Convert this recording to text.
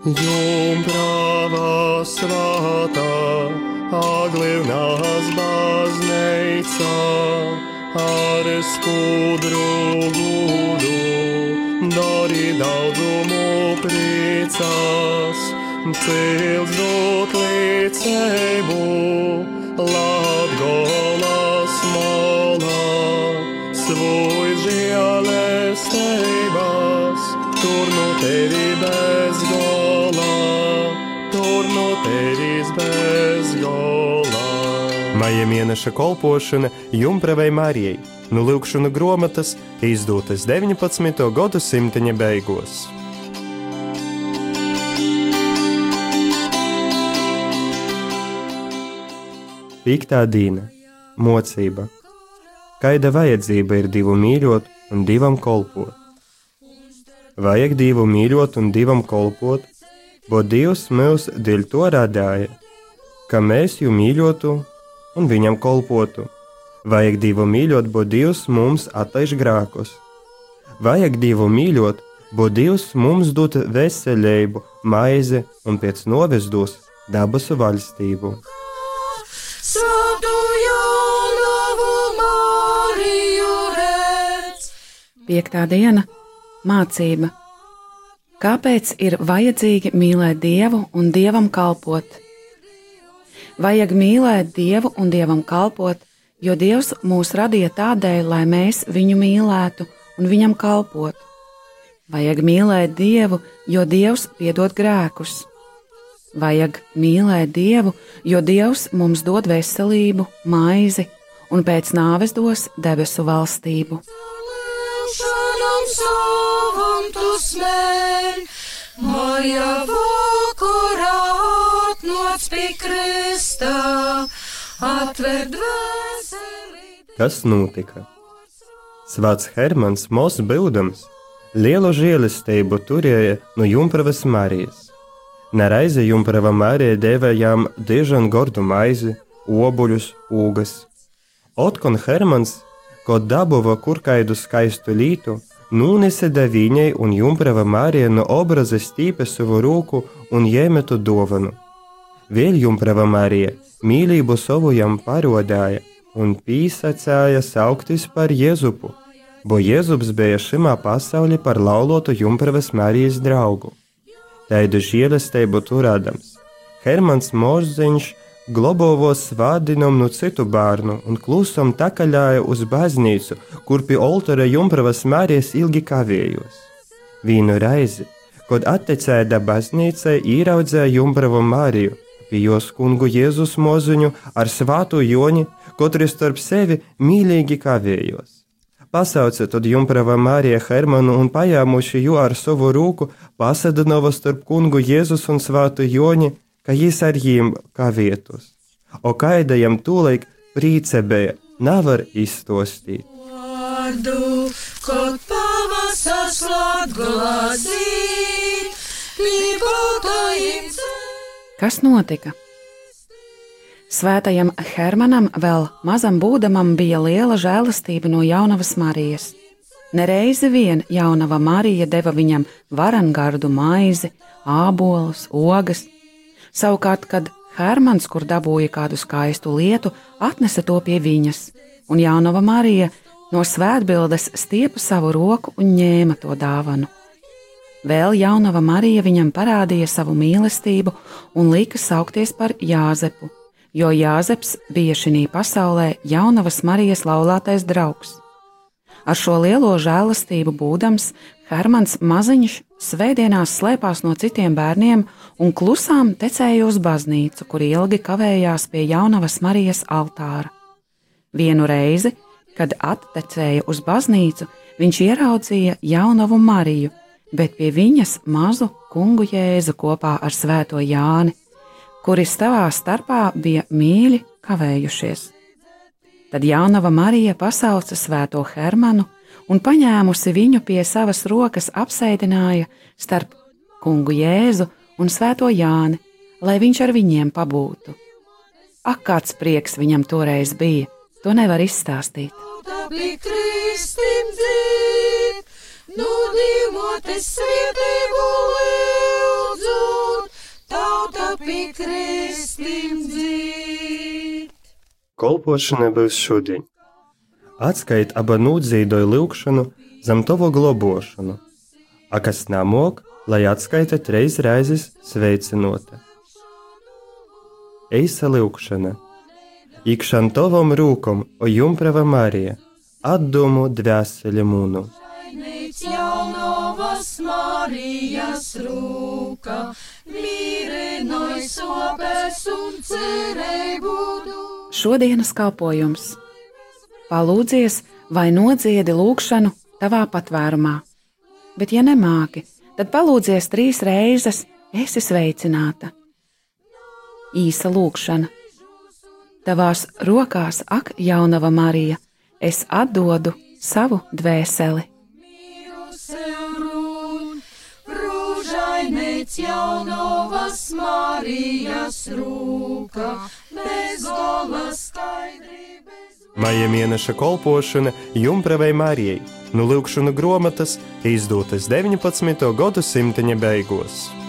Jumprava svētā, aglivnās bazneica, ar skudru gudu, dari daudzumu priecās, cils dot līdzēbu, Latgolas molā, svoj žēlestības, tur no tevi bez gola, tur no tevis bez gola. Maija mēneša kolpošana Jumpravai Marijai no Lūkšana grāmatas izdotas 19. gadsimta beigās. Piektā dīna - mocība. Kaida vajadzība ir divu mīļot un divam kolpot. Vajag divu mīļot un divam kolpot, bo Dievs mūs dēļ to radāja, ka mēs viņu mīļotu un viņam kolpotu. Vajag divu mīļot, bo Dievs mums atlaiž grākus. Vajag divu mīļot, bo Dievs mums dod veselību, maizi un pēc novezdos dabasu valstību. Svētā Jānavu Mariju redz. Piektā diena - mācība. Kāpēc ir vajadzīgi mīlēt Dievu un Dievam kalpot? Vajag mīlēt Dievu un Dievam kalpot, jo Dievs mūs radīja tādēļ, lai mēs viņu mīlētu un viņam kalpot. Vajag mīlēt Dievu, jo Dievs piedod grēkus. Vajag mīlēt Dievu, jo Dievs mums dod veselību, maizi un pēc nāves dos debesu valstību. Savam tu smēļ, Maija vakarā atnoc pie kristā, atver dvēseli. Kas notika? Svēts Hermans Moss Bildams lielu žēlastību turēja no Jumpravas Marijas. Nereizi Jumprava Marija devējām dižanu gordu maizi, obuļus, ūgas. Otkon Hermans, ko dabūva kurkaidu skaistu lītu, nūnese viņai un Jumprava Marija no obraza stīpe savu roku un iemetu dovanu. Vēl Jumprava Marija mīlību savu jam parodāja un pīsacēja sauktis par Jēzupu, bo Jēzubs bija šimā pasaulī par laulotu Jumpravas Marijas draugu. Tādu žēlastību turādams. Hermans Morziņš globovo svādinam no citu bērnu un klusam takaļāja uz baznīcu, kur pie oltora Jumpravas Marijas ilgi kavējos. Vienu reizi, kad attecēja baznīcai, ieraudzēja Jumpravu Mariju, pie jos kungu Jēzus mozuņu ar svātu joni, kotru starp sevi mīlīgi kavējos. Pasauca tad Jumprava Marija Hermanu un pajāmuši jo ar savu rūku pasadinova starp kungu Jēzus un svātu joni, jiem kavietos. O kaidajam tūlaik prīce bija, nevar izstostīt. Vārdu, kaut pavasars pie baltajiem Kas notika? Svētajam Hermanam vēl mazam būdamam bija liela žēlastība no jaunavas Marijas. Nereizi vien jaunava Marija deva viņam varangardu maizi, ābolus, ogas. Savukārt, kad Hermans, kur dabūja kādu skaistu lietu, atnesa to pie viņas, un jaunava Marija no svētbildes stiepa savu roku un ņēma to dāvanu. Vēl jaunava Marija viņam parādīja savu mīlestību un lika saukties par Jāzepu, jo Jāzeps bija šī pasaulē jaunavas Marijas laulātais draugs. Ar šo lielo žēlastību būdams, Hermans Maziņš svētdienās slēpās no citiem bērniem un klusām tecēja uz baznīcu, kur ilgi kavējās pie jaunavas Marijas altāra. Vienu reizi, kad attecēja uz baznīcu, viņš ieraudzīja jaunavu Mariju, bet pie viņas mazu kungu jēzu kopā ar svēto Jāni, kuri savā starpā bija mīļi kavējušies. Tad jaunava Marija pasauca svēto Hermanu un paņēmusi viņu pie savas rokas apsēdināja starp kungu Jēzu un svēto Jāni, lai viņš ar viņiem pabūtu. Ak, kāds prieks viņam toreiz bija, to nevar izstāstīt. Dabī kristim dzīt, nu. Kolpošana būs šodien. Atskait aba nūdzīdoju lūkšanu zem tovo globošanu, a kas namok, lai atskaita treis reizes sveicinota. Eisa lūkšana. Ikšan tovam rūkom, o jumprava Marija, atdomu dvēseli mūnu. Jaunovas Marijas rūka, mīrenoj sopes un cerību. Šodienas kalpojums. Palūdzies vai nodziedi lūgšanu tavā patvērumā, bet, ja nemāki, tad palūdzies trīs reizes, esi sveicināta. Īsa lūkšana. Tavās rokās, ak, jaunava Marija, es atdodu savu dvēseli. Jaunovas Marijas rūka. Maija mēneša kolpošana Jumpravai Marijai, nu lūkšanu gromatas izdotas 19. gadsimta beigās.